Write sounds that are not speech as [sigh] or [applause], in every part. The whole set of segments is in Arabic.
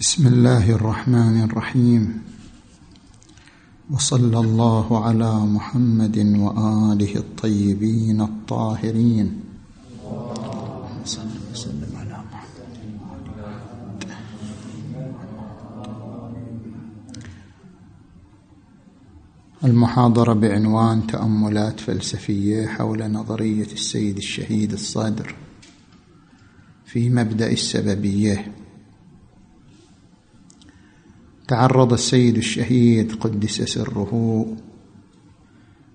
بسم الله الرحمن الرحيم. وصلى الله على محمد وآله الطيبين الطاهرين. المحاضرة بعنوان تأملات فلسفية حول نظرية السيد الشهيد الصادر في مبدأ السببية. تعرض السيد الشهيد قدس سره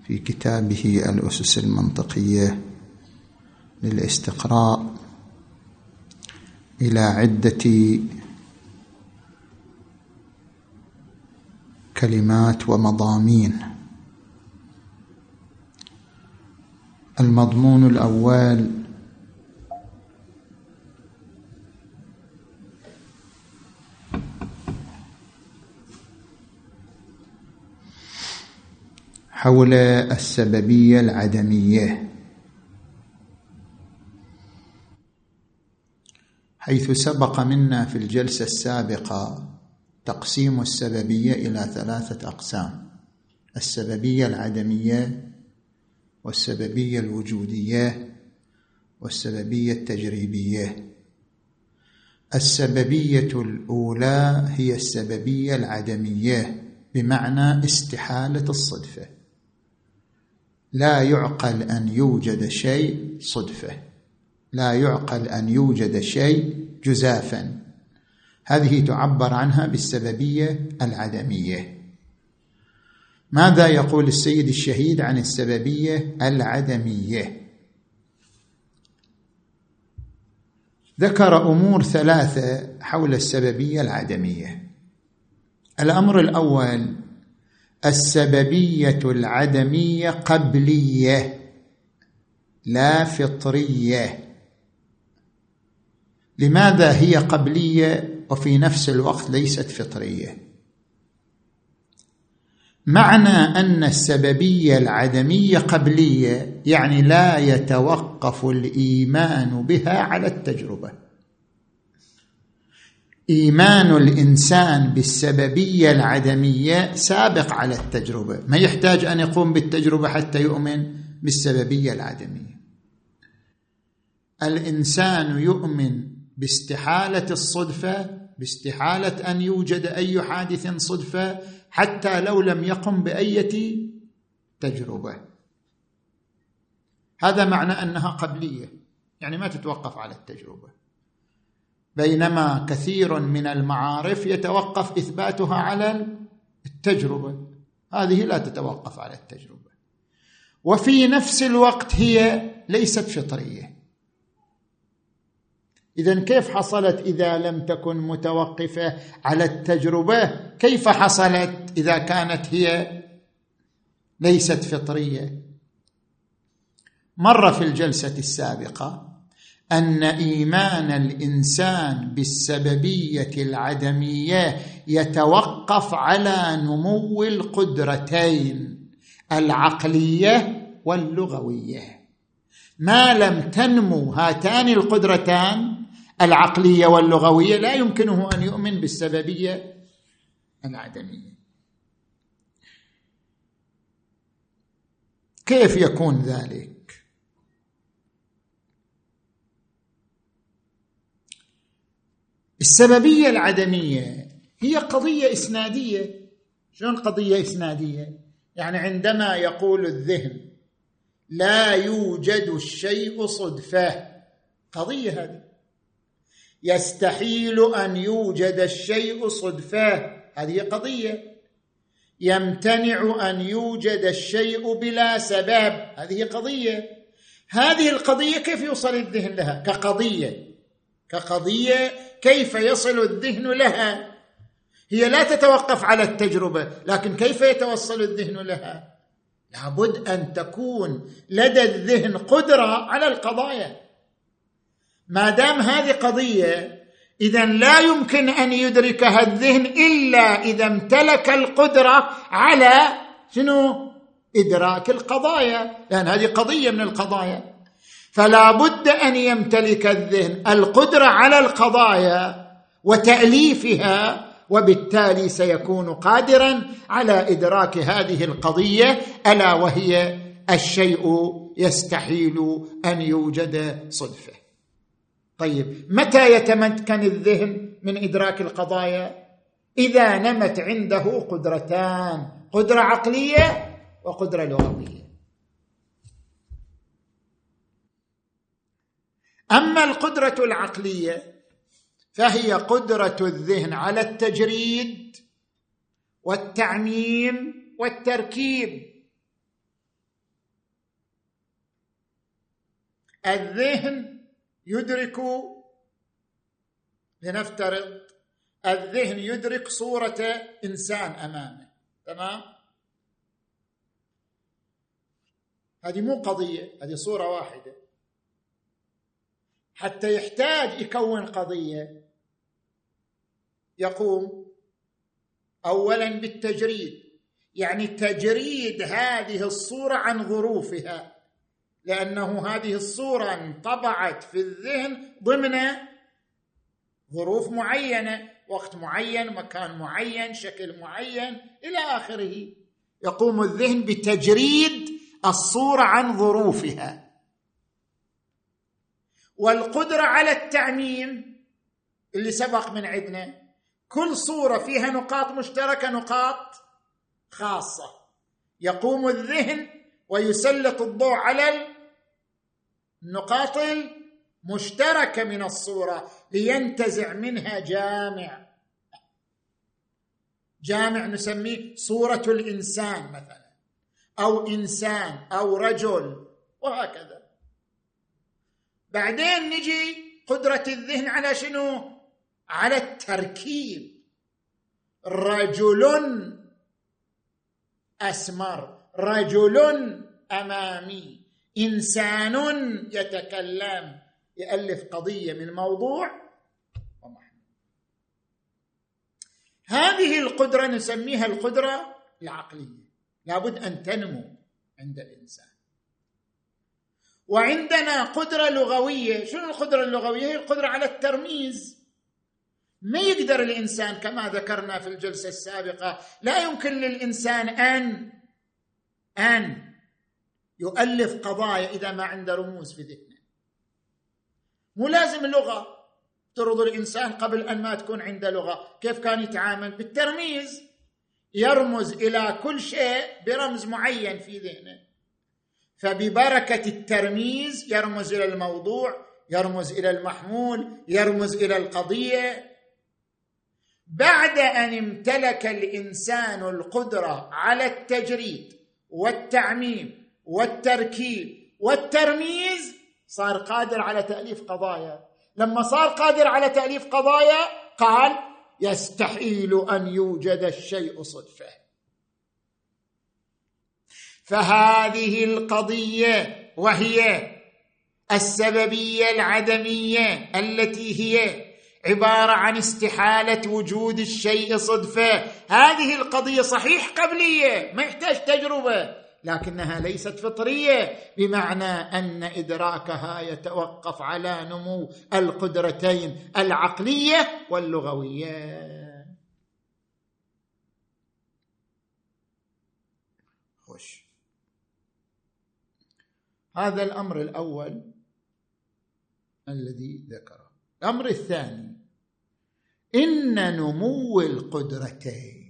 في كتابه الأسس المنطقية للاستقراء إلى عدة كلمات ومضامين. المضمون الأول حول السببية العدمية. حيث سبق منا في الجلسة السابقة تقسيم السببية إلى ثلاثة أقسام السببية العدمية والسببية الوجودية والسببية التجريبية. السببية الأولى هي السببية العدمية بمعنى استحالة الصدفة. لا يعقل أن يوجد شيء صدفه. لا يعقل أن يوجد شيء جزافا. هذه تعبر عنها بالسببية العدمية. ماذا يقول السيد الشهيد عن السببية العدمية؟ ذكر أمور ثلاثة حول السببية العدمية. الأمر الأول السببية العدمية قبلية لا فطرية. لماذا هي قبلية وفي نفس الوقت ليست فطرية؟ معنى أن السببية العدمية قبلية يعني لا يتوقف الإيمان بها على التجربة. إيمان الإنسان بالسببية العدمية سابق على التجربة. ما يحتاج أن يقوم بالتجربة حتى يؤمن بالسببية العدمية. الإنسان يؤمن باستحالة الصدفة باستحالة أن يوجد أي حادث صدفة حتى لو لم يقم بأية تجربة. هذا معنى أنها قبلية يعني ما تتوقف على التجربة. بينما كثير من المعارف يتوقف إثباتها على التجربة. هذه لا تتوقف على التجربة. وفي نفس الوقت هي ليست فطرية. اذا كيف حصلت إذا لم تكن متوقفة على التجربة؟ كيف حصلت إذا كانت هي ليست فطرية؟ مر في الجلسة السابقة أن إيمان الإنسان بالسببية العدمية يتوقف على نمو القدرتين العقلية واللغوية. ما لم تنمو هاتان القدرتان العقلية واللغوية لا يمكنه أن يؤمن بالسببية العدمية. كيف يكون ذلك؟ السببية العدمية هي قضية إسنادية. شلون قضية إسنادية؟ يعني عندما يقول الذهن لا يوجد الشيء صدفة. قضية هذه. يستحيل أن يوجد الشيء صدفة. هذه قضية. يمتنع أن يوجد الشيء بلا سبب. هذه قضية. هذه القضية كيف يوصل الذهن لها؟ كقضية. كقضية كيف يصل الذهن لها؟ هي لا تتوقف على التجربة لكن كيف يتوصل الذهن لها؟ لابد أن تكون لدى الذهن قدرة على القضايا. ما دام هذه قضية اذا لا يمكن أن يدركها الذهن إلا إذا امتلك القدرة على شنو؟ إدراك القضايا لأن هذه قضية من القضايا. فلا بد أن يمتلك الذهن القدرة على القضايا وتأليفها وبالتالي سيكون قادرا على إدراك هذه القضية ألا وهي الشيء يستحيل أن يوجد صدفه. طيب متى يتمكن الذهن من إدراك القضايا؟ إذا نمت عنده قدرتان قدرة عقلية وقدرة لغوية. أما القدرة العقلية فهي قدرة الذهن على التجريد والتعميم والتركيب. الذهن يدرك لنفترض الذهن يدرك صورة إنسان أمامه تمام؟ هذه مو قضية هذه صورة واحدة. حتى يحتاج يكون قضية. يقوم اولا بالتجريد. يعني تجريد هذه الصورة عن ظروفها لأنه هذه الصورة انطبعت في الذهن ضمن ظروف معينة وقت معين مكان معين شكل معين إلى آخره. يقوم الذهن بتجريد الصورة عن ظروفها والقدرة على التعميم اللي سبق من عندنا. كل صورة فيها نقاط مشتركة نقاط خاصة. يقوم الذهن ويسلط الضوء على النقاط المشتركة من الصورة لينتزع منها جامع. جامع نسميه صورة الإنسان مثلا أو إنسان أو رجل وهكذا. بعدين نجي قدرة الذهن على شنو؟ على التركيب. رجل أسمر رجل أمامي. إنسان يتكلم. يألف قضية من موضوع. ومحمول هذه القدرة نسميها القدرة العقلية. لابد أن تنمو عند الإنسان. وعندنا قدرة لغوية. شنو القدرة اللغوية؟ هي القدرة على الترميز. ما يقدر الإنسان كما ذكرنا في الجلسة السابقة لا يمكن للإنسان أن أن يؤلف قضايا إذا ما عنده رموز في ذهنه. مو لازم اللغة ترض الإنسان قبل أن ما تكون عنده لغة كيف كان يتعامل؟ بالترميز. يرمز إلى كل شيء برمز معين في ذهنه. فببركة الترميز يرمز إلى الموضوع يرمز إلى المحمول يرمز إلى القضية. بعد أن امتلك الإنسان القدرة على التجريد والتعميم والتركيب والترميز صار قادر على تأليف قضايا. لما صار قادر على تأليف قضايا قال يستحيل أن يوجد الشيء صدفة. فهذه القضية وهي السببية العدمية التي هي عبارة عن استحالة وجود الشيء صدفة. هذه القضية صحيح قبلية ما يحتاج تجربة لكنها ليست فطرية بمعنى أن ادراكها يتوقف على نمو القدرتين العقلية واللغوية خوش هذا الأمر الأول الذي ذكره. الأمر الثاني إن نمو القدرتين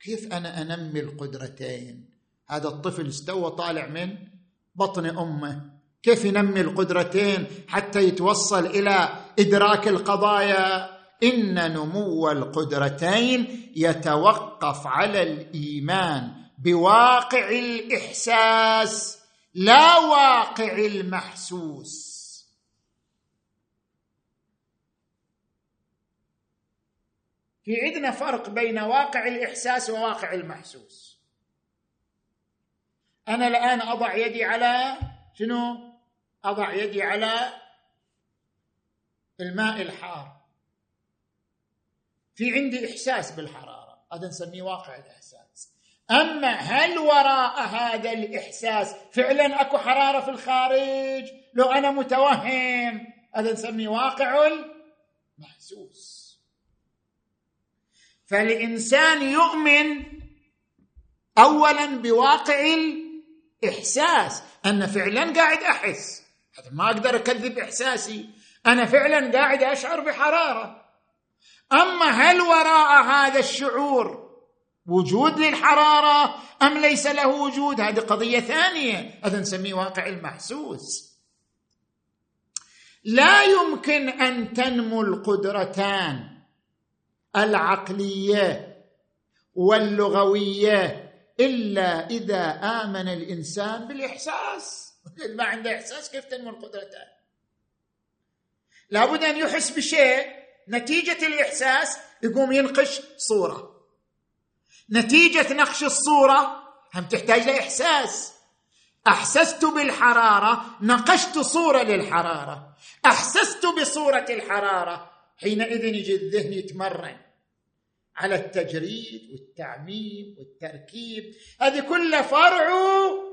كيف أنا أنمي القدرتين؟ هذا الطفل استوى طالع من بطن أمه. كيف ينمي القدرتين حتى يتوصل إلى إدراك القضايا؟ إن نمو القدرتين يتوقف على الإيمان بواقع الإحساس. لا واقع المحسوس. في عندنا فرق بين واقع الإحساس وواقع المحسوس. أنا الآن أضع يدي على شنو؟ أضع يدي على الماء الحار. في عندي إحساس بالحرارة. هذا نسميه واقع الإحساس. أما هل وراء هذا الإحساس فعلا أكو حرارة في الخارج؟ لو أنا متوهم هذا نسميه واقع المحسوس. فالإنسان يؤمن اولا بواقع الإحساس أن فعلا قاعد أحس. هذا ما أقدر أكذب إحساسي. أنا فعلا قاعد أشعر بحرارة. أما هل وراء هذا الشعور وجود للحرارة أم ليس له وجود؟ هذه قضية ثانية. هذا نسميه واقع المحسوس. لا يمكن أن تنمو القدرتان العقلية واللغوية إلا إذا آمن الإنسان بالإحساس. [laughs] ما عنده إحساس كيف تنمو القدرتان؟ لابد أن يحس بشيء. نتيجة الإحساس يقوم ينقش صورة. نتيجة نقش الصورة هم تحتاج لاحساس أحسست بالحرارة نقشت صورة للحرارة. أحسست بصورة الحرارة. حينئذ يجي الذهن يتمرن على التجريد والتعميم والتركيب. هذه كلها فرع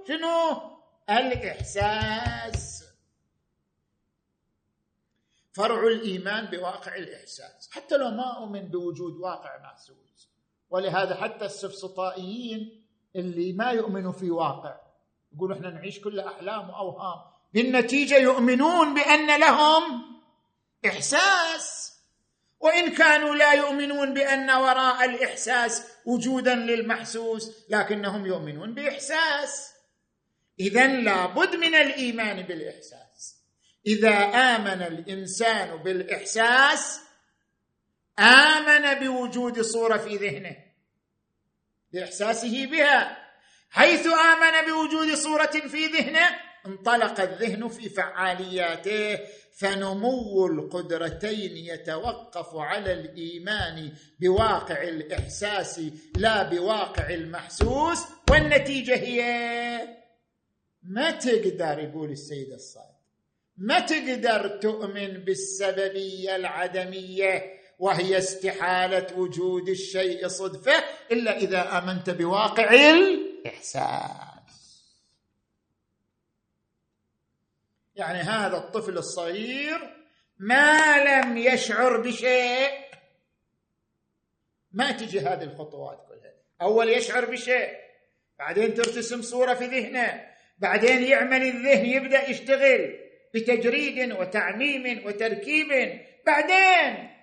شنو؟ الإحساس. فرع الإيمان بواقع الإحساس. حتى لو ما أؤمن بوجود واقع محسوس ولهذا حتى السفسطائيين اللي ما يؤمنوا في واقع يقولوا إحنا نعيش كل أحلام وأوهام. بالنتيجة يؤمنون بأن لهم إحساس. وإن كانوا لا يؤمنون بأن وراء الإحساس وجودا للمحسوس لكنهم يؤمنون بإحساس. اذا لابد من الإيمان بالإحساس. إذا آمن الإنسان بالإحساس آمن بوجود صورة في ذهنه بإحساسه بها حيث آمن بوجود صورة في ذهنه انطلق الذهن في فعالياته فنمو القدرتين يتوقف على الإيمان بواقع الإحساس لا بواقع المحسوس والنتيجة هي ما تقدر يقول السيد الصادق ما تقدر تؤمن بالسببية العدمية وهي استحالة وجود الشيء صدفه إلا إذا آمنت بواقع الإحساس. يعني هذا الطفل الصغير ما لم يشعر بشيء. ما تجي هذه الخطوات كلها. أول يشعر بشيء بعدين ترتسم صورة في ذهنه بعدين يعمل الذهن يبدأ يشتغل بتجريد وتعميم وتركيب. بعدين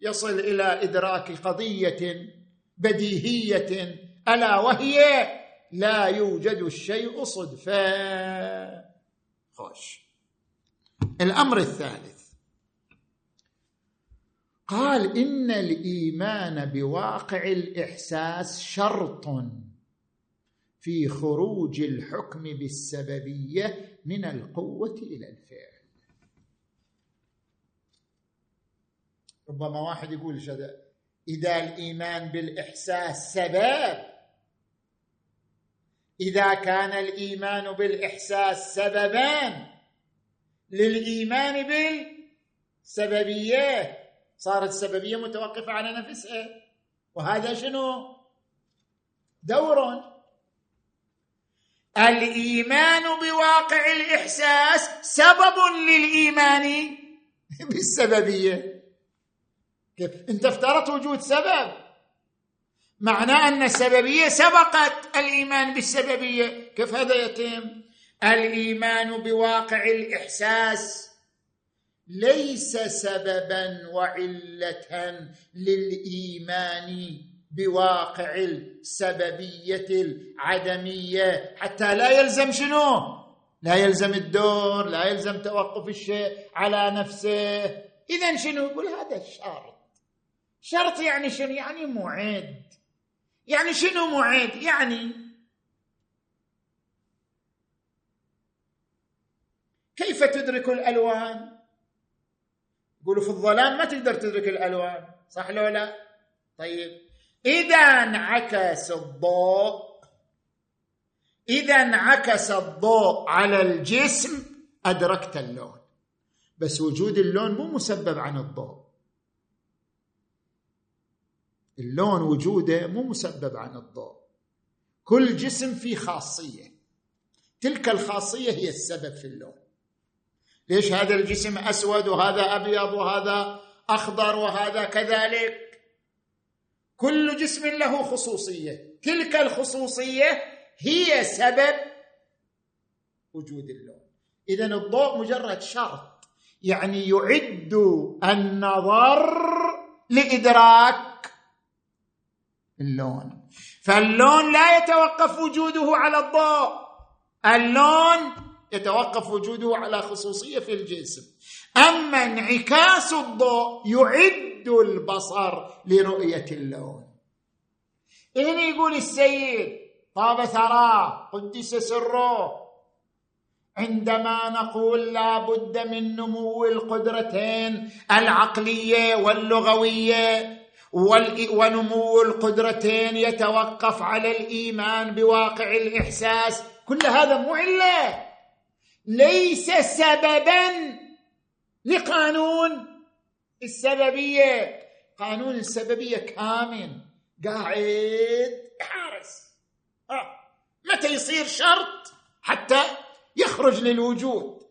يصل إلى إدراك قضية بديهية ألا وهي لا يوجد الشيء صدفه خوش. الأمر الثالث. قال إن الإيمان بواقع الإحساس شرط في خروج الحكم بالسببية من القوة إلى الفعل. ربما واحد يقول شذا إذا الإيمان بالإحساس سبب. إذا كان الإيمان بالإحساس سببان للإيمان بالسببية. صارت السببية متوقفة على نفسها. وهذا شنو؟ دور. الإيمان بواقع الإحساس سبب للإيمان [laughs] بالسببية. كيف؟ انت افترضت وجود سبب. معناه أن السببية سبقت. الإيمان بالسببية. كيف هذا يتم؟ الإيمان بواقع الإحساس. ليس سببا وعله للإيمان بواقع السببية العدمية. حتى لا يلزم شنو؟ لا يلزم الدور لا يلزم توقف الشيء على نفسه. اذا شنو؟ يقول هذا الشرط. شرط يعني شنو؟ يعني معد. يعني شنو معد؟ يعني كيف تدرك الألوان؟ يقولوا في الظلام ما تقدر تدرك الألوان صح لو لا؟ طيب. إذا انعكس الضوء إذا انعكس الضوء على الجسم أدركت اللون. بس وجود اللون مو مسبب عن الضوء. اللون وجوده مو مسبب عن الضوء. كل جسم فيه خاصية. تلك الخاصية هي السبب في اللون. ليش هذا الجسم أسود وهذا أبيض وهذا أخضر وهذا كذلك؟ كل جسم له خصوصية. تلك الخصوصية هي سبب وجود اللون. اذا الضوء مجرد شرط. يعني يعد النظر لإدراك اللون. فاللون لا يتوقف وجوده على الضوء. اللون يتوقف وجوده على خصوصية في الجسم. أما انعكاس الضوء يعد البصر لرؤية اللون. هنا يقول السيد طاب ثراه قدس سره. عندما نقول لا بد من نمو القدرتين العقلية واللغوية ونمو القدرتين يتوقف على الإيمان بواقع الإحساس. كل هذا مو عله ليس سببا لقانون السببية. قانون السببية كامن. قاعد حارس آه. متى يصير شرط؟ حتى يخرج للوجود.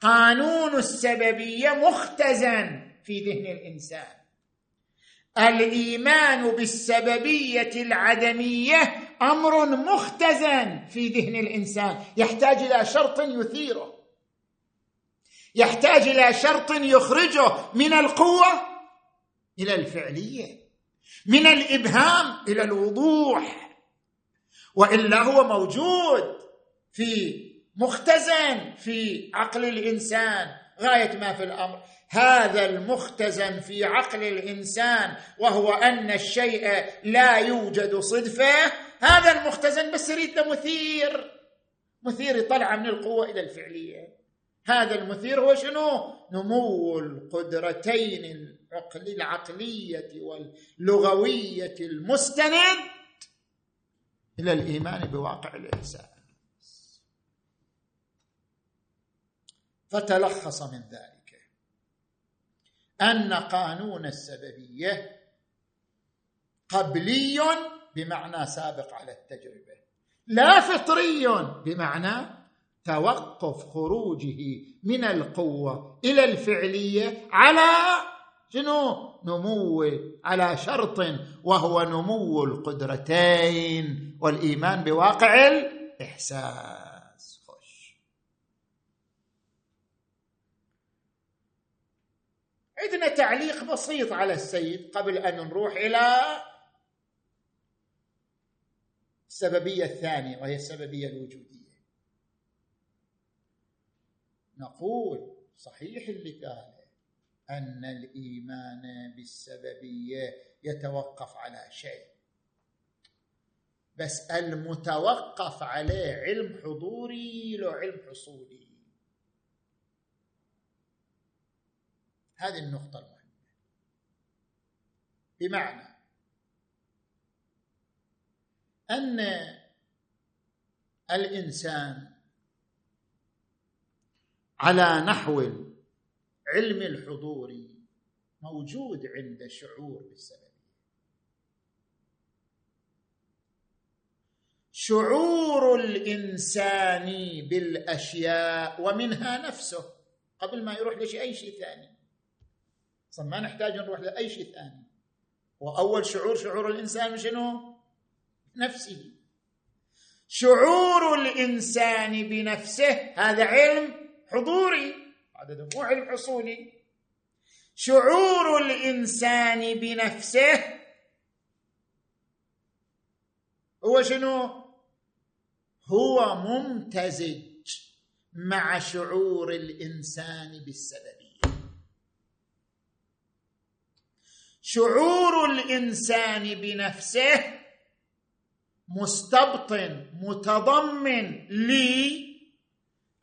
قانون السببية مختزن في ذهن الإنسان. الإيمان بالسببية العدمية أمر مختزن في ذهن الإنسان. يحتاج إلى شرط يثيره. يحتاج إلى شرط يخرجه من القوة إلى الفعلية من الإبهام إلى الوضوح. وإلا هو موجود في مختزن في عقل الإنسان. غاية ما في الأمر. هذا المختزن في عقل الإنسان وهو أن الشيء لا يوجد صدفة. هذا المختزن بس يريد مثير. مثير يطلع من القوة إلى الفعلية. هذا المثير هو شنو؟ نمو القدرتين العقلية واللغوية المستند إلى الإيمان بواقع الإنسان. فتلخص من ذلك أن قانون السببية قبلي بمعنى سابق على التجربة لا فطري بمعنى توقف خروجه من القوة إلى الفعلية على شنو؟ نمو على شرط وهو نمو القدرتين والإيمان بواقع الإحسان عندنا تعليق بسيط على السيد قبل أن نروح إلى السببية الثانية وهي السببية الوجودية. نقول صحيح اللي قاله أن الإيمان بالسببية يتوقف على شيء. بس المتوقف عليه علم حضوري لو علم حصولي. هذه النقطة المهمة. بمعنى أن الإنسان على نحو العلم الحضوري موجود عند شعور بالسببية شعور الإنسان بالأشياء ومنها نفسه قبل ما يروح لشيء أي شيء ثاني. ما نحتاج نروح لأي شيء ثاني. وأول شعور شعور الإنسان شنو؟ نفسه. شعور الإنسان بنفسه هذا علم حضوري هذا مو علم حصولي شعور الإنسان بنفسه هو شنو؟ هو ممتزج مع شعور الإنسان بالسبب. شعور الإنسان بنفسه مستبطن متضمن لي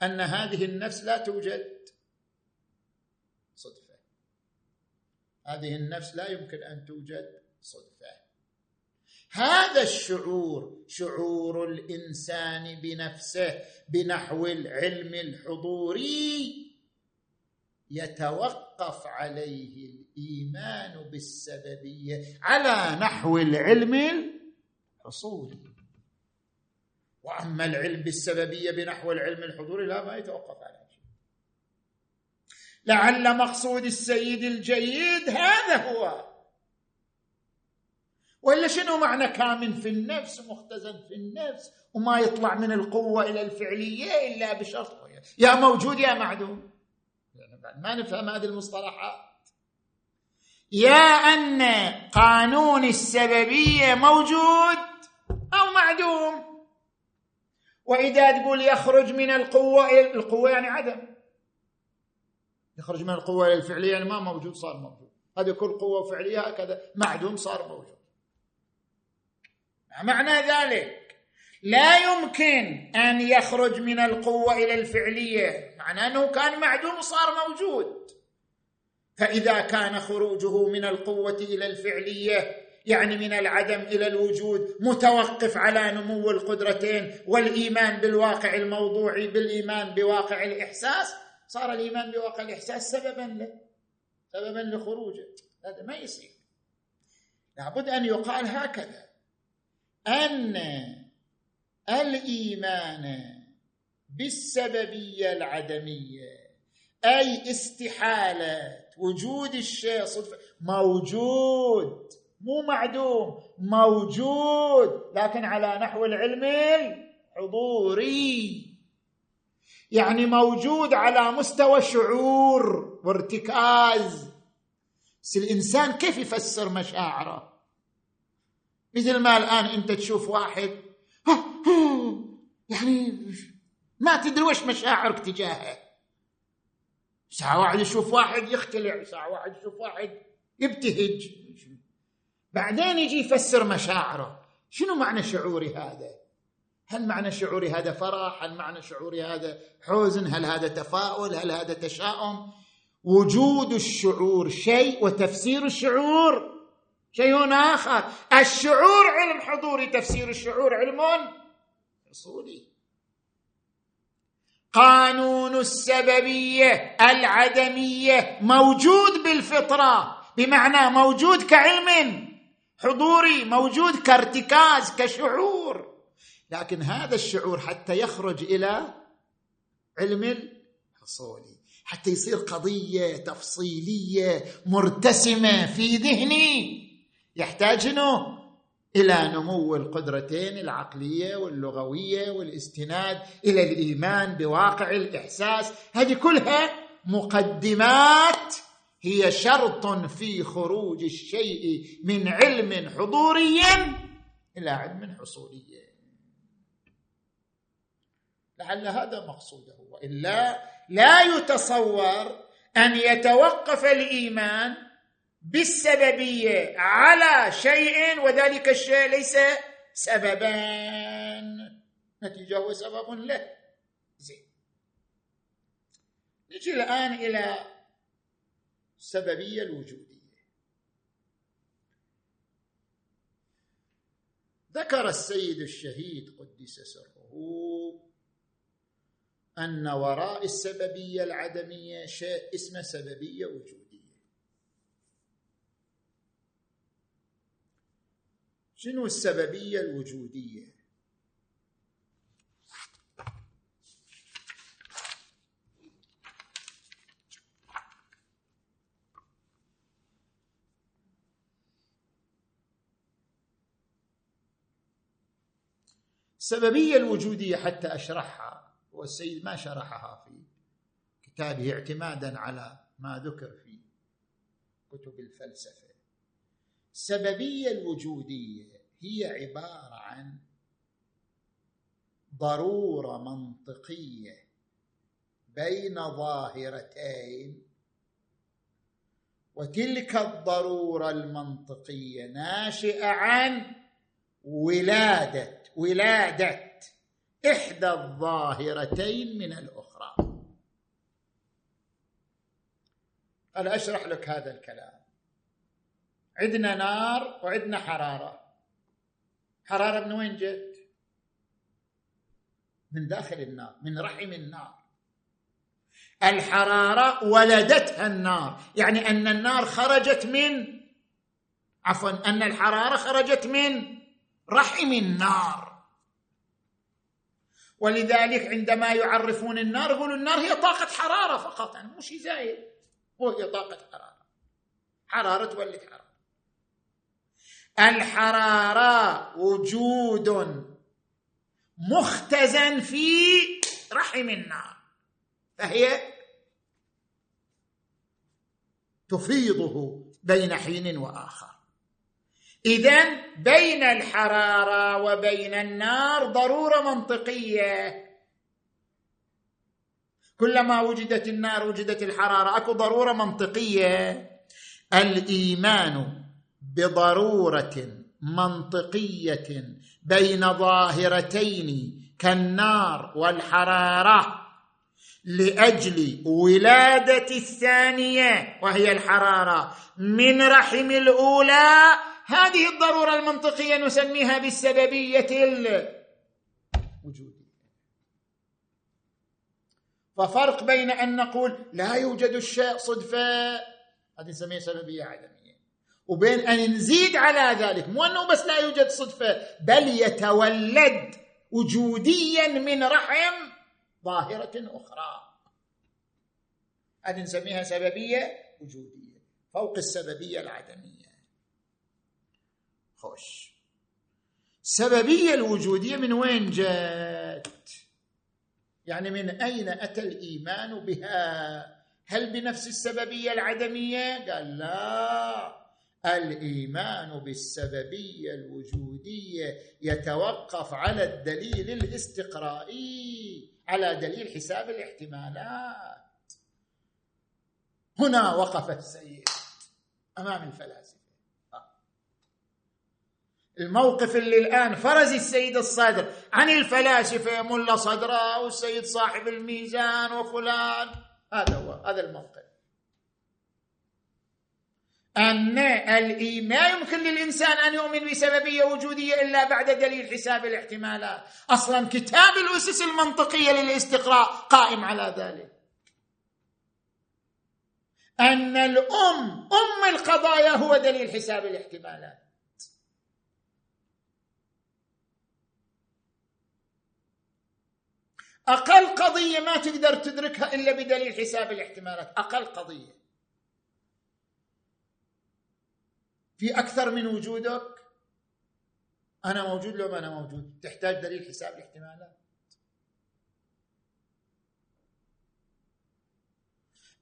أن هذه النفس لا توجد. صدفة. هذه النفس لا يمكن أن توجد. صدفة. هذا الشعور شعور الإنسان بنفسه بنحو العلم الحضوري يتوقف عليه الإيمان بالسببية على نحو العلم الحصولي وأما العلم بالسببية بنحو العلم الحضوري لا ما يتوقف على شيء. لعل مقصود السيد الجيد هذا هو. ولا شنو معنى كامن في النفس مختزن في النفس وما يطلع من القوة إلى الفعلية إلا بشرط يا موجود يا معدوم. يعني ما نفهم هذه المصطلحات يا أن قانون السببية موجود أو معدوم. وإذا تقول يخرج من القوة إلى القوة يعني عدم. يخرج من القوة إلى الفعلية يعني ما موجود صار موجود. هذه كل قوة فعلية هكذا معدوم صار موجود. معنى ذلك؟ لا يمكن أن يخرج من القوة إلى الفعلية. معناه أنه كان معدوم وصار موجود. فإذا كان خروجه من القوة إلى الفعلية يعني من العدم إلى الوجود متوقف على نمو القدرتين والإيمان بالواقع الموضوعي بالإيمان بواقع الإحساس صار الإيمان بواقع الإحساس سببا له سببا لخروجه. هذا ما يصير. لابد أن يقال هكذا. أن الإيمان بالسببية العدمية أي استحالة وجود الشيء صدفة. موجود. مو معدوم موجود. لكن على نحو العلم الحضوري. يعني موجود على مستوى شعور وارتكاز. بس الإنسان كيف يفسر مشاعره؟ مثل ما الآن أنت تشوف واحد يعني ما تدري وش مشاعرك تجاهه. ساعة واحد يشوف واحد يختلع. ساعة واحد يشوف واحد يبتهج. بعدين يجي يفسر مشاعره. شنو معنى شعوري هذا؟ هل معنى شعوري هذا فرح؟ هل معنى شعوري هذا حزن؟ هل هذا تفاؤل؟ هل هذا تشاؤم؟ وجود الشعور شيء وتفسير الشعور شيء آخر. الشعور علم حضوري تفسير الشعور علم حصولي قانون السببية العدمية موجود بالفطرة بمعنى موجود كعلم حضوري موجود كارتكاز كشعور. لكن هذا الشعور حتى يخرج إلى علم الحصولي حتى يصير قضية تفصيلية مرتسمة في ذهني. يحتاج إنه إلى نمو القدرتين العقلية واللغوية والاستناد إلى الإيمان بواقع الإحساس. هذه كلها مقدمات. هي شرط في خروج الشيء من علم حضوري إلى علم حصولي. لعل هذا مقصوده. وإلا لا يتصور أن يتوقف الإيمان بالسببية على شيء وذلك الشيء ليس سببا. نتيجة هو سبب له. زين. نجي الآن إلى السببية الوجودية. ذكر السيد الشهيد قدس سره أن وراء السببية العدمية شيء اسمه سببية وجوديه شنو السببية الوجودية؟ السببية الوجودية حتى أشرحها والسيد ما شرحها في كتابه اعتمادا على ما ذكر في كتب الفلسفة. السببيه الوجودية هي عبارة عن ضرورة منطقية بين ظاهرتين وتلك الضرورة المنطقية ناشئة عن ولاده ولادة إحدى الظاهرتين من الأخرى. أنا أشرح لك هذا الكلام. عندنا نار وعندنا حرارة. حرارة من وين جت؟ من داخل النار من رحم النار. الحرارة ولدتها النار يعني أن النار خرجت من عفوا أن الحرارة خرجت من رحم النار. ولذلك عندما يعرفون النار يقولوا النار هي طاقة حرارة فقط يعني مو زايد هو هي طاقة حرارة. حرارة تولد حرارة. الحرارة وجود مختزن في رحم النار. فهي تفيضه بين حين وآخر. اذا بين الحرارة وبين النار ضرورة منطقية. كلما وجدت النار وجدت الحرارة أكو ضرورة منطقية. الإيمان بضرورة منطقية بين ظاهرتين كالنار والحرارة لأجل ولادة الثانية وهي الحرارة. من رحم الأولى هذه الضرورة المنطقية نسميها بالسببية الوجودية. ففرق بين أن نقول لا يوجد الشيء صدفه هذه نسميها سببية عدمية. وبين أن نزيد على ذلك مو أنه بس لا يوجد صدفة بل يتولد وجوديا من رحم ظاهرة أخرى. هذه نسميها سببية وجودية فوق السببية العدمية. خوش. السببيه الوجودية من وين جاءت يعني من أين أتى الإيمان بها؟ هل بنفس السببية العدمية؟ قال لا. الإيمان بالسببية الوجودية يتوقف على الدليل الاستقرائي على دليل حساب الاحتمالات. هنا وقف السيد أمام الفلاسفة. الموقف اللي الآن فرز السيد الصادر عن الفلاسفة ملا صدره والسيد صاحب الميزان وفلان. هذا هو هذا الموقف. أن الإيمان يمكن للإنسان أن يؤمن بسببية وجودية إلا بعد دليل حساب الاحتمالات. أصلا كتاب الأسس المنطقية للاستقراء قائم على ذلك. أن الأم أم القضايا هو دليل حساب الاحتمالات. أقل قضية ما تقدر تدركها إلا بدليل حساب الاحتمالات. أقل قضية. في أكثر من وجودك؟ أنا موجود لو ما أنا موجود. تحتاج دليل حساب الاحتمالات.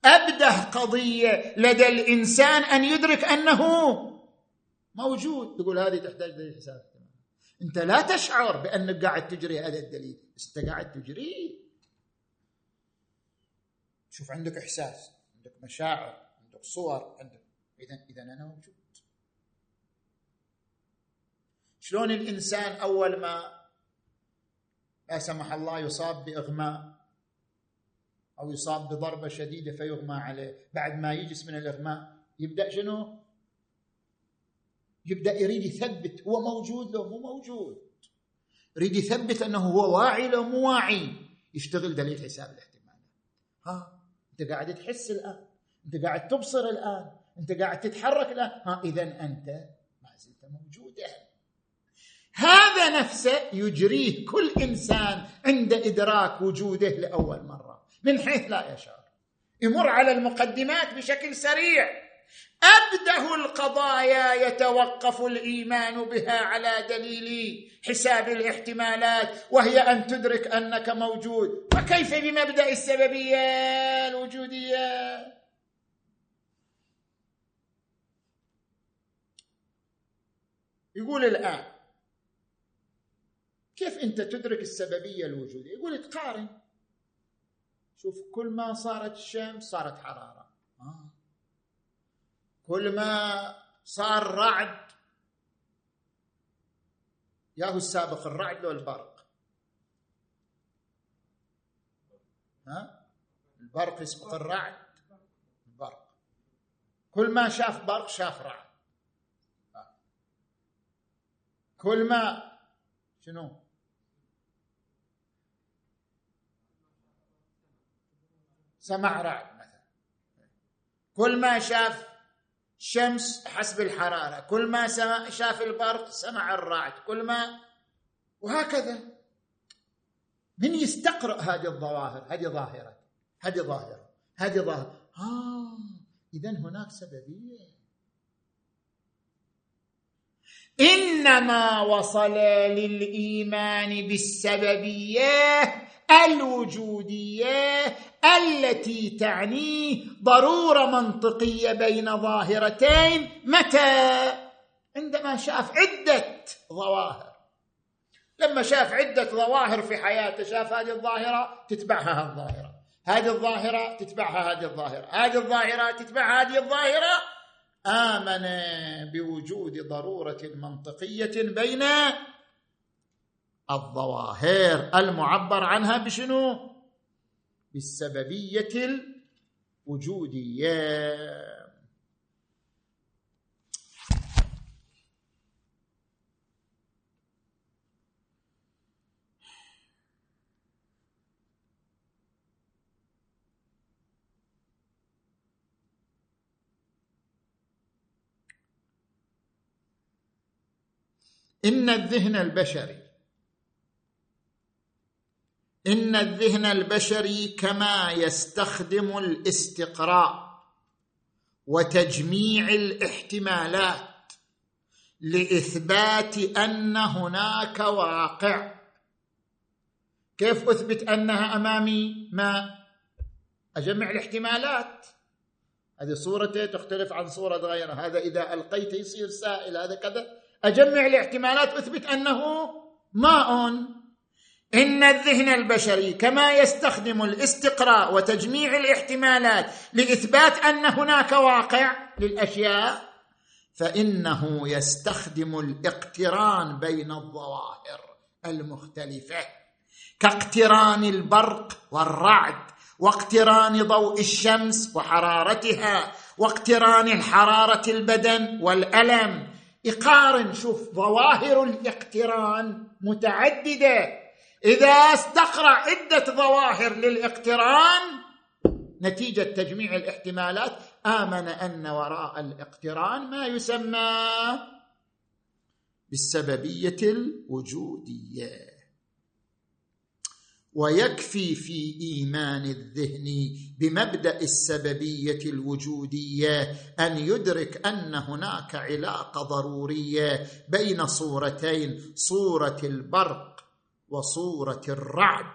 ابده قضية لدى الإنسان أن يدرك أنه موجود. تقول هذه تحتاج دليل حساب الاحتمالات. أنت لا تشعر بأنك قاعد تجري هذا الدليل. بس أنت قاعد تجريه شوف عندك إحساس عندك مشاعر عندك صور عندك. اذا اذا أنا موجود. شلون الإنسان أول ما لا سمح الله يصاب بإغماء أو يصاب بضربة شديدة فيغمى عليه بعد ما يجلس من الإغماء يبدأ شنو؟ يبدأ يريد يثبت هو موجود لو مو موجود. يريد يثبت أنه هو واعي لو مو واعي. يشتغل دليل حساب الاحتمال. ها؟ أنت قاعد تحس الآن. أنت قاعد تبصر الآن. أنت قاعد تتحرك الآن. ها زلت موجودا هذا نفسه يجريه كل إنسان عند إدراك وجوده لأول مرة. من حيث لا يشعر. يمر على المقدمات بشكل سريع. ابده القضايا يتوقف الإيمان بها على دليل حساب الاحتمالات وهي أن تدرك أنك موجود. فكيف بمبدأ السببية الوجودية؟ يقول الآن كيف أنت تدرك السببية الوجودية؟ يقول تقارن شوف كل ما صارت الشمس صارت حرارة. آه. كل ما صار رعد. ياهو السابق الرعد لو البرق ها؟ البرق يسبق الرعد البرق. كل ما شاف برق شاف رعد. آه. كل ما شنو؟ سمع رعد مثلا. كل ما شاف شمس حسب الحرارة كل ما سمع شاف البرق سمع الرعد كل ما وهكذا. من يستقرأ هذه الظواهر؟ هذه ظاهرة. هذه ظاهرة. هذه ظاهرة. آه إذا هناك سببية. كلما وصل للإيمان بالسببية الوجودية التي تعني ضرورة منطقية بين ظاهرتين متى؟ عندما شاف عدة ظواهر. لما شاف عدة ظواهر في حياته شاف هذه الظاهرة تتبعها الظاهرة. هذه الظاهرة تتبعها هذه الظاهرة. هذه الظاهرة تتبع هذه الظاهرة. آمن بوجود ضرورة منطقية بين الظواهر المعبر عنها بشنو؟ بالسببية الوجودية. إن الذهن البشري إن الذهن البشري كما يستخدم الاستقراء وتجميع الاحتمالات لإثبات أن هناك واقع. كيف أثبت أنها أمامي؟ ما؟ أجمع الاحتمالات. هذه صورته تختلف عن صورة غيرها. هذا إذا ألقيت يصير سائل هذا كذا. أجمع الاحتمالات أثبت أنه ماء. إن الذهن البشري كما يستخدم الاستقراء وتجميع الاحتمالات لإثبات أن هناك واقع للأشياء فإنه يستخدم الاقتران بين الظواهر المختلفة كاقتران البرق والرعد واقتران ضوء الشمس وحرارتها واقتران الحرارة البدن والألم. يقارن شوف ظواهر الاقتران متعددة. إذا استقرأ عدة ظواهر للاقتران نتيجة تجميع الاحتمالات آمن أن وراء الاقتران ما يسمى بالسببية الوجودية. ويكفي في إيمان الذهن بمبدأ السببية الوجودية أن يدرك أن هناك علاقة ضرورية بين صورتين صورة البرق وصورة الرعد.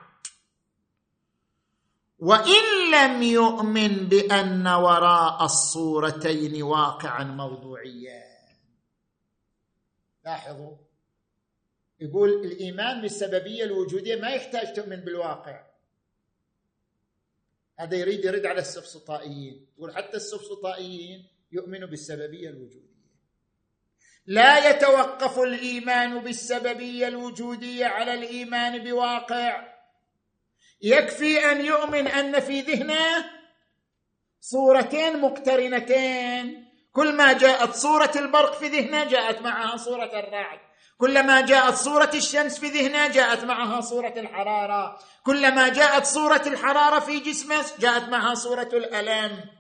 وإن لم يؤمن بأن وراء الصورتين واقعا موضوعيا. لاحظوا يقول الإيمان بالسببية الوجودية ما يحتاج تؤمن بالواقع. هذا يريد يرد على السفسطائيين. يقول حتى السفسطائيين يؤمنوا بالسببية الوجودية. لا يتوقف الإيمان بالسببية الوجودية على الإيمان بواقع. يكفي أن يؤمن أن في ذهنه صورتين مقترنتين. كل ما جاءت صورة البرق في ذهنه جاءت معها صورة الرعد. كلما جاءت صورة الشمس في ذهنه جاءت معها صورة الحرارة. كلما جاءت صورة الحرارة في جسمه جاءت معها صورة الألم.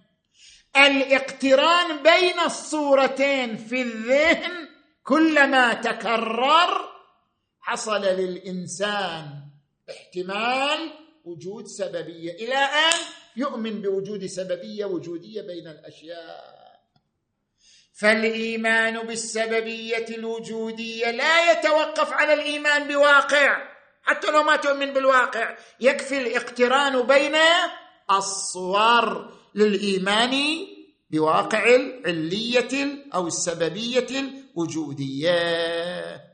الاقتران بين الصورتين في الذهن كلما تكرر حصل للإنسان احتمال وجود سببية. إلى أن يؤمن بوجود سببية وجودية بين الأشياء. فالإيمان بالسببية الوجودية لا يتوقف على الإيمان بواقع. حتى لو ما تؤمن بالواقع يكفي الاقتران بين الصور. للإيمان بواقع العلية أو السببية الوجودية.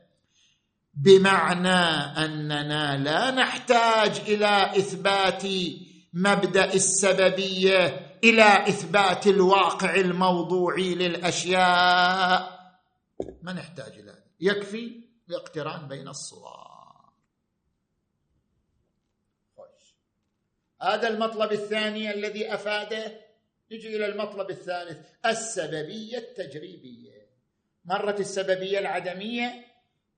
بمعنى أننا لا نحتاج إلى إثبات مبدأ السببية إلى إثبات الواقع الموضوعي للأشياء. ما نحتاج إلى يكفي الاقتران بين الصور. هذا المطلب الثاني الذي أفاده. نجي إلى المطلب الثالث السببية التجريبية. مرت السببية العدمية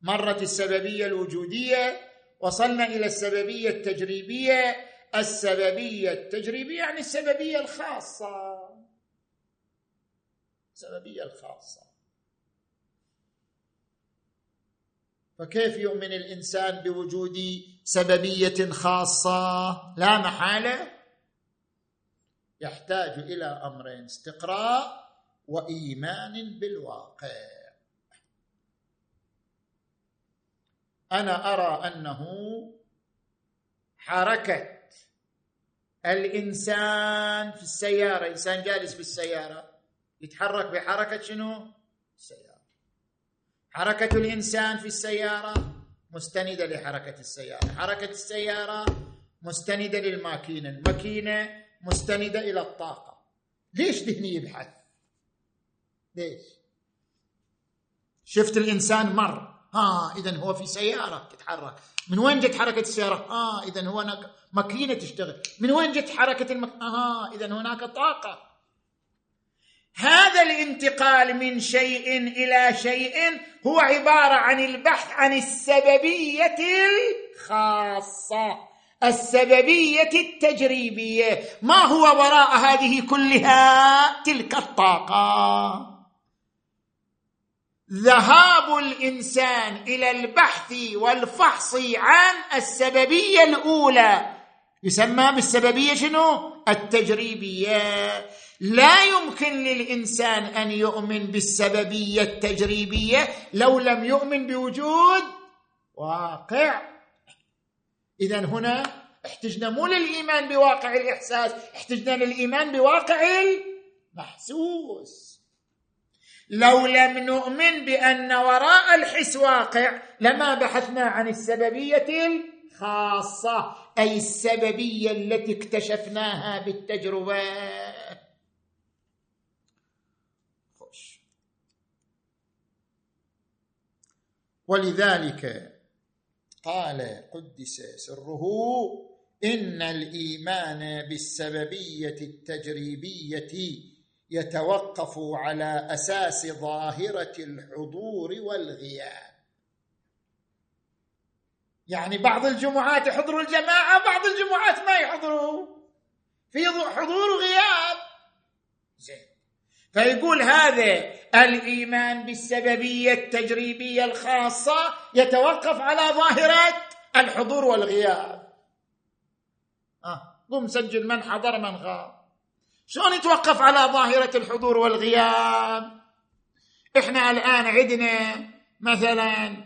مرت السببية الوجودية وصلنا إلى السببية التجريبية. السببية التجريبية يعني السببية الخاصة. السببية الخاصة. فكيف يؤمن الإنسان بوجود سببية خاصة لا محالة. يحتاج إلى امرين استقراء وإيمان بالواقع. أنا أرى أنه حركة الإنسان في السيارة إنسان جالس في السيارة يتحرك بحركة شنو؟ السيارة. حركة الإنسان في السيارة مستندة لحركة السيارة. حركة السيارة مستندة للماكينة. الماكينة مستندة إلى الطاقة. ليش ذهني يبحث؟ ليش؟ شفت الإنسان مر. ها اذا هو في سيارة تتحرك. من وين جت حركة السيارة؟ ها اذا هو هناك ماكينة تشتغل. من وين جت حركة المك... ها اذا هناك طاقة. هذا الانتقال من شيء إلى شيء هو عبارة عن البحث عن السببية الخاصة السببية التجريبية. ما هو وراء هذه كلها؟ تلك الطاقة. ذهاب الإنسان إلى البحث والفحص عن السببية الأولى. يسمى بالسببية شنو؟ التجريبية. لا يمكن للإنسان أن يؤمن بالسببية التجريبية لو لم يؤمن بوجود واقع. اذا هنا احتجنا مو للإيمان بواقع الإحساس احتجنا للإيمان بواقع المحسوس. لو لم نؤمن بأن وراء الحس واقع لما بحثنا عن السببية الخاصة أي السببية التي اكتشفناها بالتجربة خوش ولذلك قال قدس سره إن الإيمان بالسببية التجريبية يتوقف على أساس ظاهرة الحضور والغياب. يعني بعض الجمعات يحضروا الجماعة بعض الجمعات ما يحضروا. في حضور وغياب زين. فيقول هذا الإيمان بالسببية التجريبية الخاصة يتوقف على ظاهره الحضور والغياب. آه قم سجل من حضر من غاب. شلون يتوقف على ظاهرة الحضور والغياب؟ إحنا الآن عندنا مثلا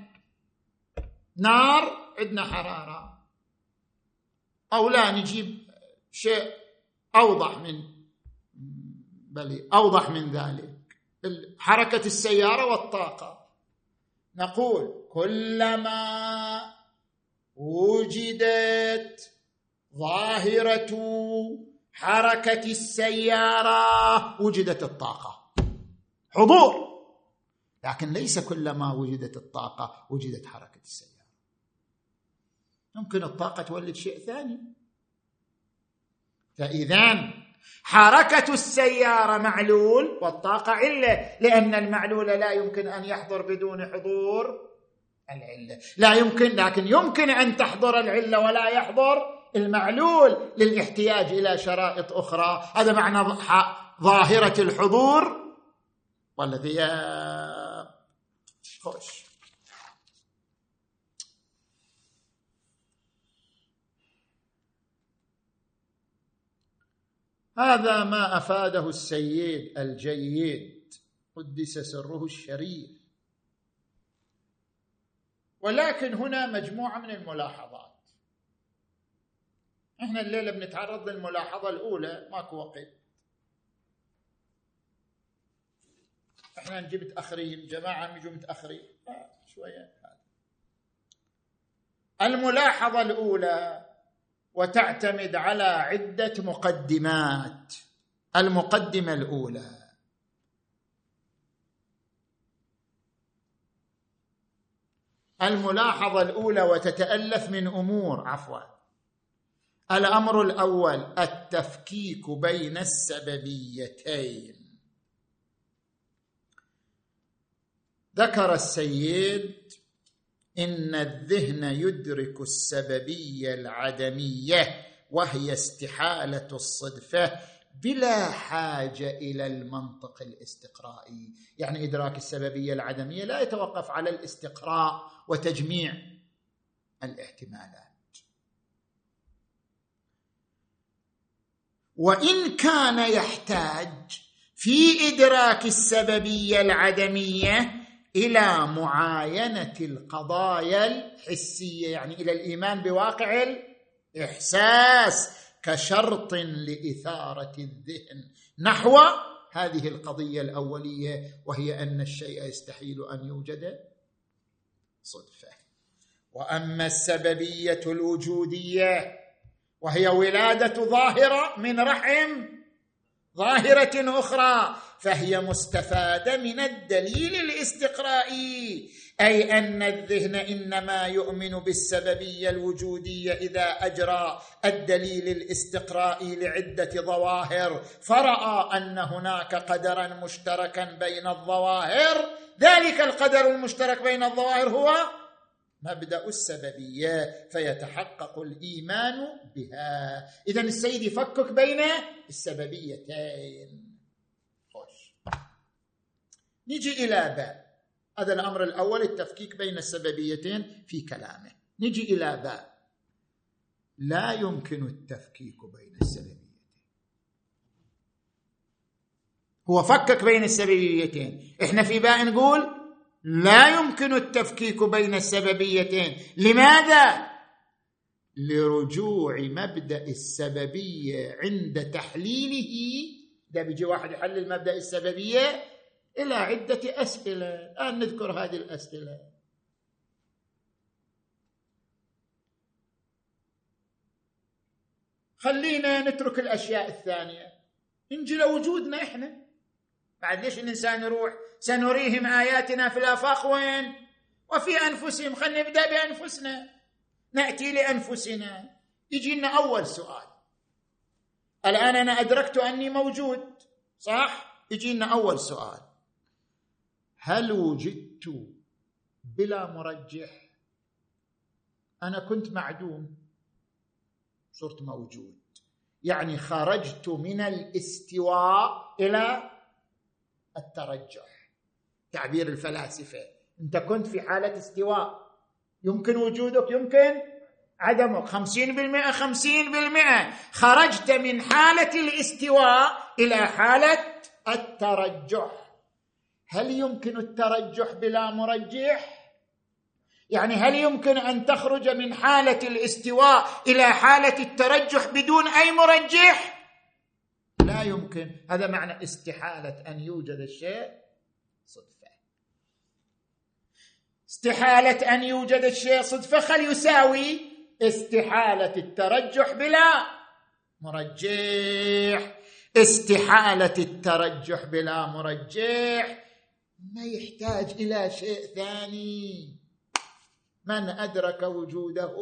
نار عندنا حرارة. أو لا نجيب شيء أوضح من بل أوضح من ذلك. حركة السيارة والطاقة. نقول كلما وجدت ظاهرة حركة السيارة وجدت الطاقة. حضور! لكن ليس كلما وجدت الطاقة وجدت حركة السيارة. ممكن الطاقة تولد شيء ثاني. فاذا حركة السيارة معلول والطاقة علة لأن المعلول لا يمكن أن يحضر بدون حضور العلة. لا يمكن لكن يمكن أن تحضر العلة ولا يحضر المعلول للاحتياج إلى شرائط أخرى. هذا معنى ظاهرة الحضور والغياب خوش. هذا ما أفاده السيد الجيد قدس سره الشريف. ولكن هنا مجموعة من الملاحظات. إحنا الليلة بنتعرض للملاحظة الأولى ماكو وقت. إحنا نجي متأخرين جماعة يجوا متأخرين. آه، شوية. الملاحظة الأولى وتعتمد على عدة مقدمات. المقدمة الأولى. الملاحظة الأولى وتتألف من أمور عفوا. الأمر الأول التفكيك بين السببيتين. ذكر السيد إن الذهن يدرك السببية العدمية وهي استحالة الصدفه بلا حاجة إلى المنطق الاستقرائي. يعني إدراك السببية العدمية لا يتوقف على الاستقراء وتجميع الاحتمالات. وإن كان يحتاج في إدراك السببية العدمية إلى معاينة القضايا الحسية يعني إلى الإيمان بواقع الإحساس كشرط لإثارة الذهن. نحو هذه القضية الأولية وهي أن الشيء يستحيل أن يوجد صدفة. وأما السببية الوجودية وهي ولادة ظاهرة من رحم ظاهرة أخرى فهي مستفادة من الدليل الاستقرائي أي أن الذهن إنما يؤمن بالسببية الوجودية إذا أجرى الدليل الاستقرائي لعدة ظواهر. فرأى أن هناك قدرا مشتركا بين الظواهر. ذلك القدر المشترك بين الظواهر هو مبدأ السببية فيتحقق الإيمان بها. اذا السيد يفكك بين السببيتين. خوش. نجي إلى باء هذا الأمر الأول التفكيك بين السببيتين في كلامه. نجي إلى باء لا يمكن التفكيك بين السببيتين. هو فكك بين السببيتين. إحنا في باء نقول لا يمكن التفكيك بين السببيتين. لماذا؟ لرجوع مبدأ السببية عند تحليله. ده بيجي واحد يحلل مبدأ السببية إلى عدة أسئلة. الآن نذكر هذه الأسئلة. خلينا نترك الأشياء الثانية. نجي لوجودنا إحنا. بعد ليش الإنسان يروح؟ سنريهم آياتنا في الآفاق وين؟ وفي أنفسهم. خلينا نبدأ بأنفسنا. نأتي لأنفسنا. يجي لنا أول سؤال. الآن أنا أدركت أني موجود صح؟ يجي لنا أول سؤال. هل وجدت بلا مرجح؟ أنا كنت معدوم. صرت موجود. يعني خرجت من الاستواء إلى الترجح. تعبير الفلاسفة. أنت كنت في حالة استواء. يمكن وجودك يمكن عدمك. خمسين بالمئة خمسين بالمئة. خرجت من حالة الاستواء إلى حالة الترجح. هل يمكن الترجح بلا مرجح؟ يعني هل يمكن أن تخرج من حالة الاستواء إلى حالة الترجح بدون أي مرجح؟ لا يمكن. هذا معنى استحالة أن يوجد الشيء. صدفه استحالة أن يوجد الشيء صدفه خل يساوي استحالة الترجح بلا مرجح استحالة الترجح بلا مرجح ما يحتاج إلى شيء ثاني. من أدرك وجوده؟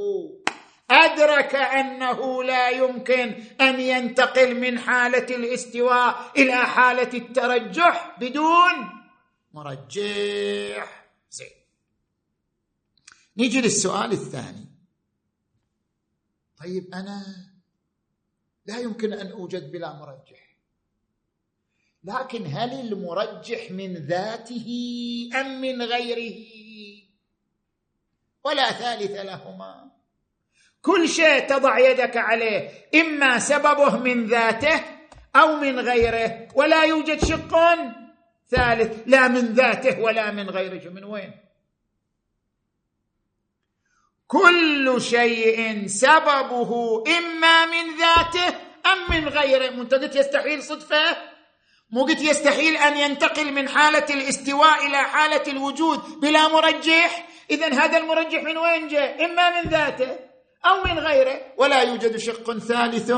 أدرك أنه لا يمكن أن ينتقل من حالة الاستواء إلى حالة الترجح بدون مرجح زين. نيجي للسؤال الثاني. طيب أنا لا يمكن أن أوجد بلا مرجح. لكن هل المرجح من ذاته أم من غيره؟ ولا ثالث لهما. كل شيء تضع يدك عليه إما سببه من ذاته أو من غيره ولا يوجد شق ثالث لا من ذاته ولا من غيره. من وين؟ كل شيء سببه إما من ذاته أم من غيره. انت قلت يستحيل صدفه؟ مو قلت يستحيل أن ينتقل من حالة الاستواء إلى حالة الوجود بلا مرجح؟ اذا هذا المرجح من وين جاء؟ إما من ذاته أو من غيره. ولا يوجد شق ثالث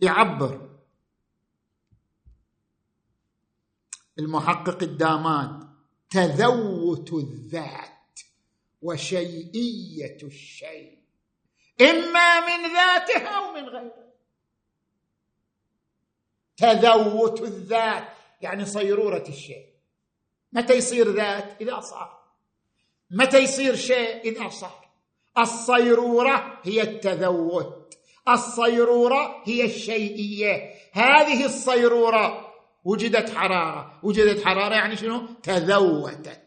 يعبر المحقق الداماد تذوت الذات وشيئية الشيء إما من ذاته أو من غيره تذوت الذات يعني صيرورة الشيء. متى يصير ذات؟ إذا صار. متى يصير شيء؟ إذا صار. الصيرورة هي التذوت. الصيرورة هي الشيئية. هذه الصيرورة وجدت حرارة. وجدت حرارة يعني شنو؟ تذوتت.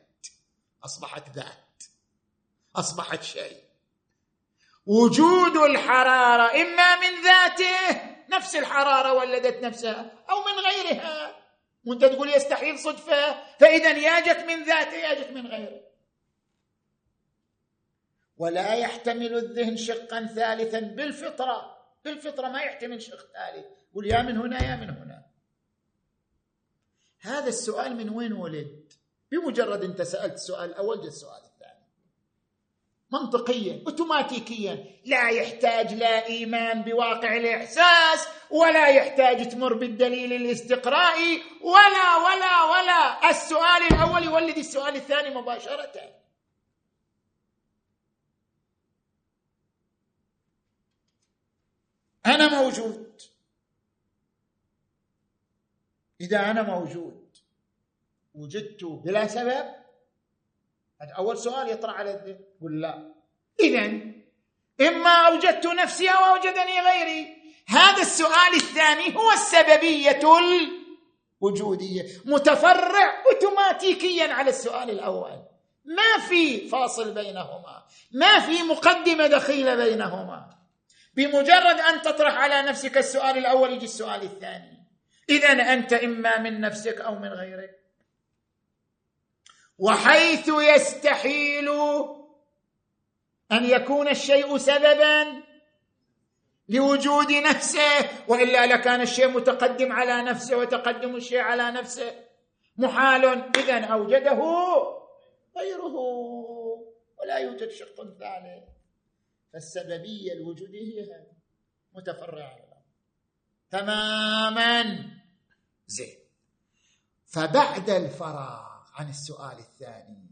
أصبحت ذات. أصبحت شيء. وجود الحرارة إما من ذاته نفس الحرارة ولدت نفسها أو من غيرها. وأنت تقول يستحيل صدفة. فإذا يا جت من ذاته يا جت من غيره. ولا يحتمل الذهن شقا ثالثا بالفطرة. بالفطرة ما يحتمل شق ثالث. قل يا من هنا يا من هنا. هذا السؤال من وين ولد؟ بمجرد انت سألت السؤال الأول جاء السؤال الثاني. منطقيا اوتوماتيكيا. لا يحتاج لا إيمان بواقع الإحساس ولا يحتاج تمر بالدليل الاستقرائي ولا ولا ولا. السؤال الأول يولد السؤال الثاني مباشرة. أنا موجود. إذا أنا موجود وجدت بلا سبب هذا أول سؤال يطرح على الذهن قل لا. اذا إما أوجدت نفسي أو أوجدني غيري. هذا السؤال الثاني هو السببية الوجودية متفرع اوتوماتيكيا على السؤال الأول. ما في فاصل بينهما ما في مقدمة دخيلة بينهما. بمجرد أن تطرح على نفسك السؤال الأول يجي السؤال الثاني. اذا أنت إما من نفسك أو من غيرك. وحيث يستحيل أن يكون الشيء سببا لوجود نفسه وإلا لكان الشيء متقدم على نفسه وتقدم الشيء على نفسه. محال اذا أوجده غيره ولا يوجد شق ثالث. هي هذه. متفرعة. تماما. زين. فبعد الفراغ عن السؤال الثاني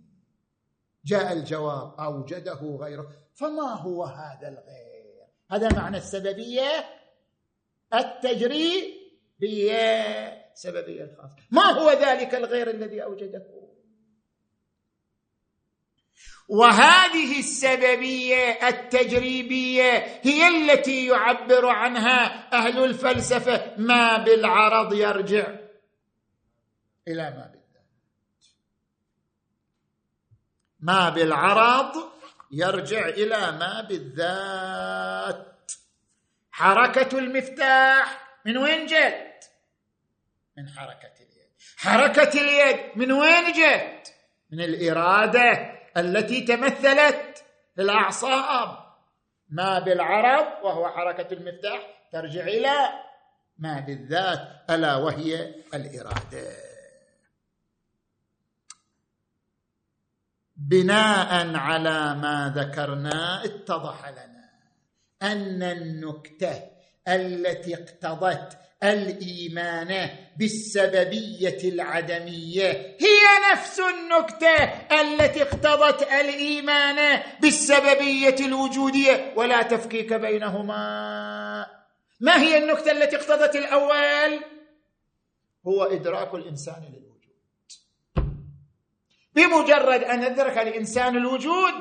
جاء الجواب أوجده غيره. فما هو هذا الغير؟ هذا معنى السببية؟ التجريبيه سببية الخاصه ما هو ذلك الغير الذي أوجده؟ وهذه السببية التجريبية هي التي يعبر عنها أهل الفلسفة ما بالعرض يرجع إلى ما بالذات. ما بالعرض يرجع إلى ما بالذات. حركة المفتاح من وين جت؟ من حركة اليد. حركة اليد من وين جت؟ من الإرادة. التي تمثلت في الاعصاب ما بالعرض وهو حركة المفتاح ترجع إلى ما بالذات ألا وهي الإرادة. بناء على ما ذكرنا اتضح لنا أن النكتة التي اقتضت الإيمان بالسببية العدمية. هي نفس النكتة التي اقتضت الإيمان بالسببية الوجودية. ولا تفكيك بينهما. ما هي النكتة التي اقتضت الأول؟ هو إدراك الإنسان للوجود. بمجرد أن أدرك الإنسان الوجود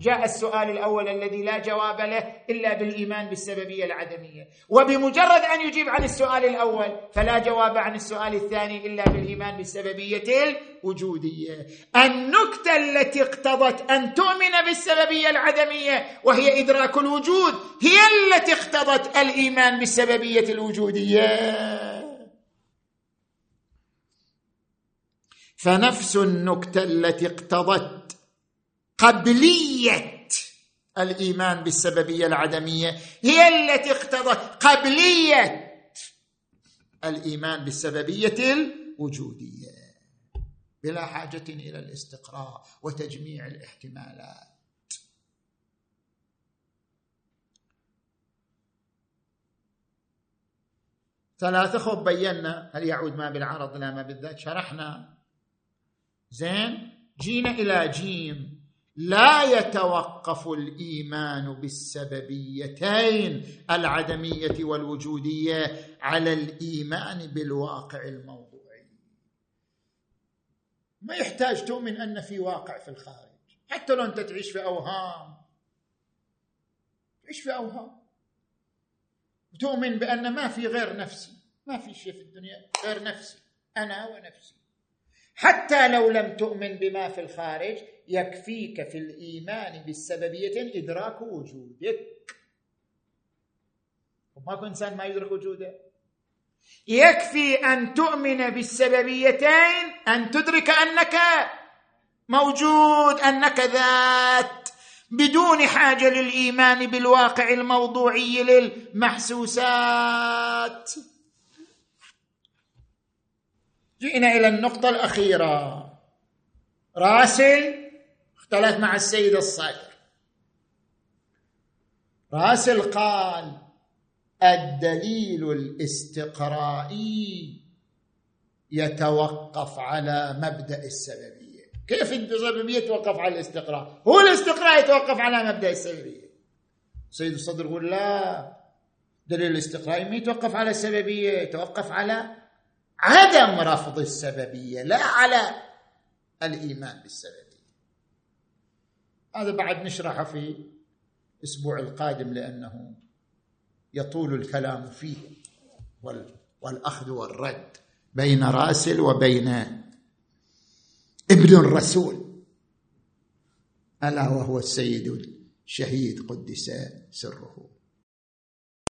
جاء السؤال الأول الذي لا جواب له إلا بالإيمان بالسببية العدمية. وبمجرد أن يجيب عن السؤال الأول فلا جواب عن السؤال الثاني إلا بالإيمان بالسببية الوجودية. النكتة التي اقتضت أن تؤمن بالسببية العدمية وهي إدراك الوجود هي التي اقتضت الإيمان بالسببية الوجودية. فنفس النكتة التي اقتضت قبلية الإيمان بالسببية العدمية هي التي اقتضت قبلية الإيمان بالسببية الوجودية. بلا حاجة إلى الاستقراء وتجميع الاحتمالات. ثلاثة خب بينا هل يعود ما بالعرض لا ما بالذات شرحنا. زين جينا إلى جيم. لا يتوقف الإيمان بالسببيتين العدمية والوجودية على الإيمان بالواقع الموضوعي. ما يحتاج تؤمن أن في واقع في الخارج. حتى لو أنت تعيش في أوهام. تعيش في أوهام. وتؤمن بأن ما في غير نفسي. ما في شيء في الدنيا غير نفسي. أنا ونفسي. حتى لو لم تؤمن بما في الخارج يكفيك في الإيمان بالسببيه إدراك وجودك. ماكو إنسان ما يدرك وجوده. يكفي أن تؤمن بالسببيتين أن تدرك أنك موجود أنك ذات بدون حاجة للإيمان بالواقع الموضوعي للمحسوسات. جئنا إلى النقطة الأخيرة. راسل اختلف مع السيد الصدر راسل قال الدليل الاستقرائي يتوقف على مبدأ السببية. كيف السببية يتوقف على الاستقراء؟ هو الاستقراء يتوقف على مبدأ السببية. سيد الصدر يقول لا دليل الاستقراء ما يتوقف على السببية يتوقف على عدم رفض السببية لا على الإيمان بالسببية. هذا بعد نشرحه في الأسبوع القادم لأنه يطول الكلام فيه والأخذ والرد بين راسل وبين ابن الرسول. ألا وهو السيد الشهيد قدس سره.